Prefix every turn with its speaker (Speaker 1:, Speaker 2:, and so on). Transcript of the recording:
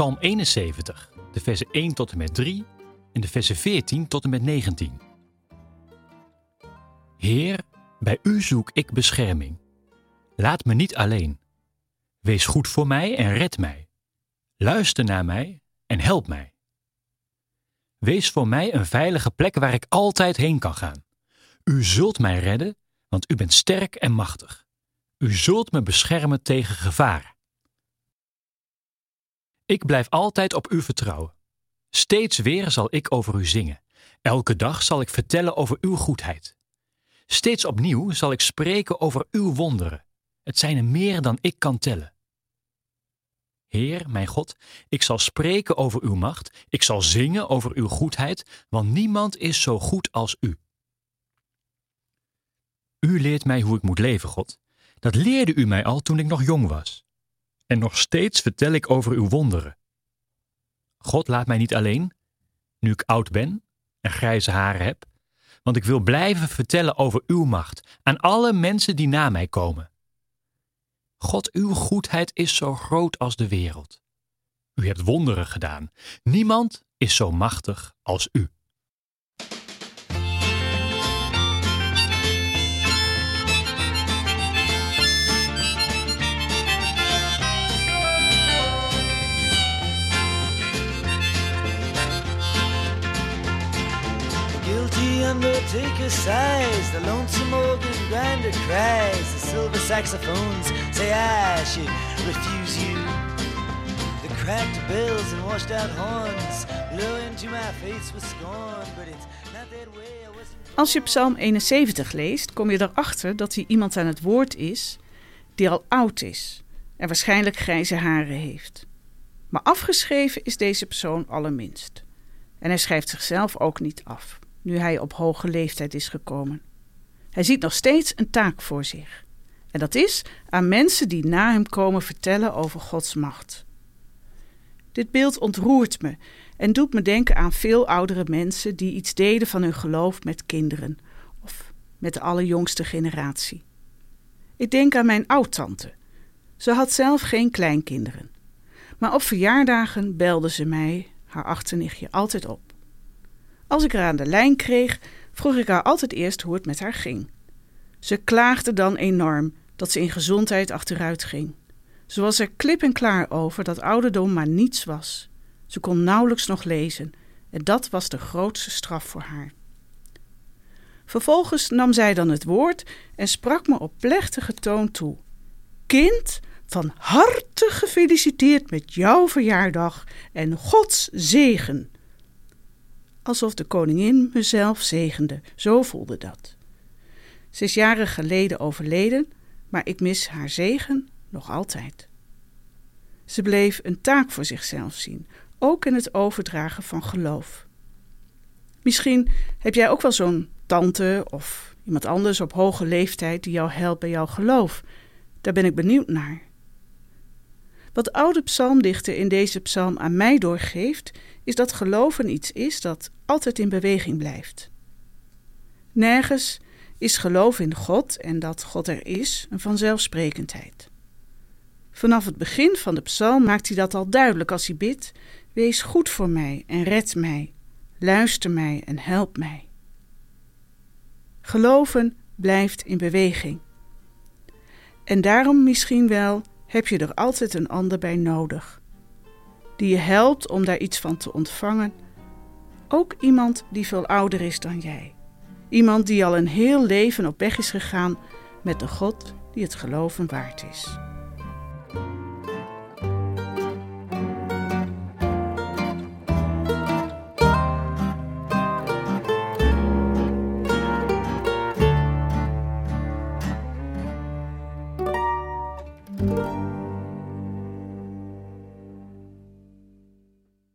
Speaker 1: Psalm 71, de versen 1 tot en met 3 en de versen 14 tot en met 19. Heer, bij u zoek ik bescherming. Laat me niet alleen. Wees goed voor mij en red mij. Luister naar mij en help mij. Wees voor mij een veilige plek waar ik altijd heen kan gaan. U zult mij redden, want u bent sterk en machtig. U zult me beschermen tegen gevaar. Ik blijf altijd op u vertrouwen. Steeds weer zal ik over u zingen. Elke dag zal ik vertellen over uw goedheid. Steeds opnieuw zal ik spreken over uw wonderen. Het zijn er meer dan ik kan tellen. Heer, mijn God, ik zal spreken over uw macht, ik zal zingen over uw goedheid, want niemand is zo goed als u. U leert mij hoe ik moet leven, God. Dat leerde u mij al toen ik nog jong was. En nog steeds vertel ik over uw wonderen. God laat mij niet alleen, nu ik oud ben en grijze haren heb, want ik wil blijven vertellen over uw macht aan alle mensen die na mij komen. God, uw goedheid is zo groot als de wereld. U hebt wonderen gedaan. Niemand is zo machtig als u.
Speaker 2: undertaker sighs, the lonesome organ grinder cries, the silver saxophones say I should refuse you. The cracked bells and washed out horns blow into my face with scorn, but it's not that way. I.
Speaker 3: Als je Psalm 71 leest, kom je erachter dat hij iemand aan het woord is die al oud is en waarschijnlijk grijze haren heeft. Maar afgeschreven is deze persoon allerminst. En hij schrijft zichzelf ook niet af, nu hij op hoge leeftijd is gekomen. Hij ziet nog steeds een taak voor zich. En dat is aan mensen die na hem komen vertellen over Gods macht. Dit beeld ontroert me en doet me denken aan veel oudere mensen die iets deden van hun geloof met kinderen of met de allerjongste generatie. Ik denk aan mijn oudtante. Ze had zelf geen kleinkinderen. Maar op verjaardagen belde ze mij, haar achternichtje, altijd op. Als ik haar aan de lijn kreeg, vroeg ik haar altijd eerst hoe het met haar ging. Ze klaagde dan enorm dat ze in gezondheid achteruit ging. Ze was er klip en klaar over dat ouderdom maar niets was. Ze kon nauwelijks nog lezen en dat was de grootste straf voor haar. Vervolgens nam zij dan het woord en sprak me op plechtige toon toe. Kind, van harte gefeliciteerd met jouw verjaardag en Gods zegen. Alsof de koningin mezelf zegende, zo voelde dat. Ze is jaren geleden overleden, maar ik mis haar zegen nog altijd. Ze bleef een taak voor zichzelf zien, ook in het overdragen van geloof. Misschien heb jij ook wel zo'n tante of iemand anders op hoge leeftijd die jou helpt bij jouw geloof. Daar ben ik benieuwd naar. Wat de oude psalmdichter in deze psalm aan mij doorgeeft, is dat geloven iets is dat altijd in beweging blijft. Nergens is geloof in God en dat God er is een vanzelfsprekendheid. Vanaf het begin van de psalm maakt hij dat al duidelijk als hij bidt: Wees goed voor mij en red mij, luister mij en help mij. Geloven blijft in beweging. En daarom misschien wel heb je er altijd een ander bij nodig, die je helpt om daar iets van te ontvangen. Ook iemand die veel ouder is dan jij. Iemand die al een heel leven op weg is gegaan met de God die het geloven waard is.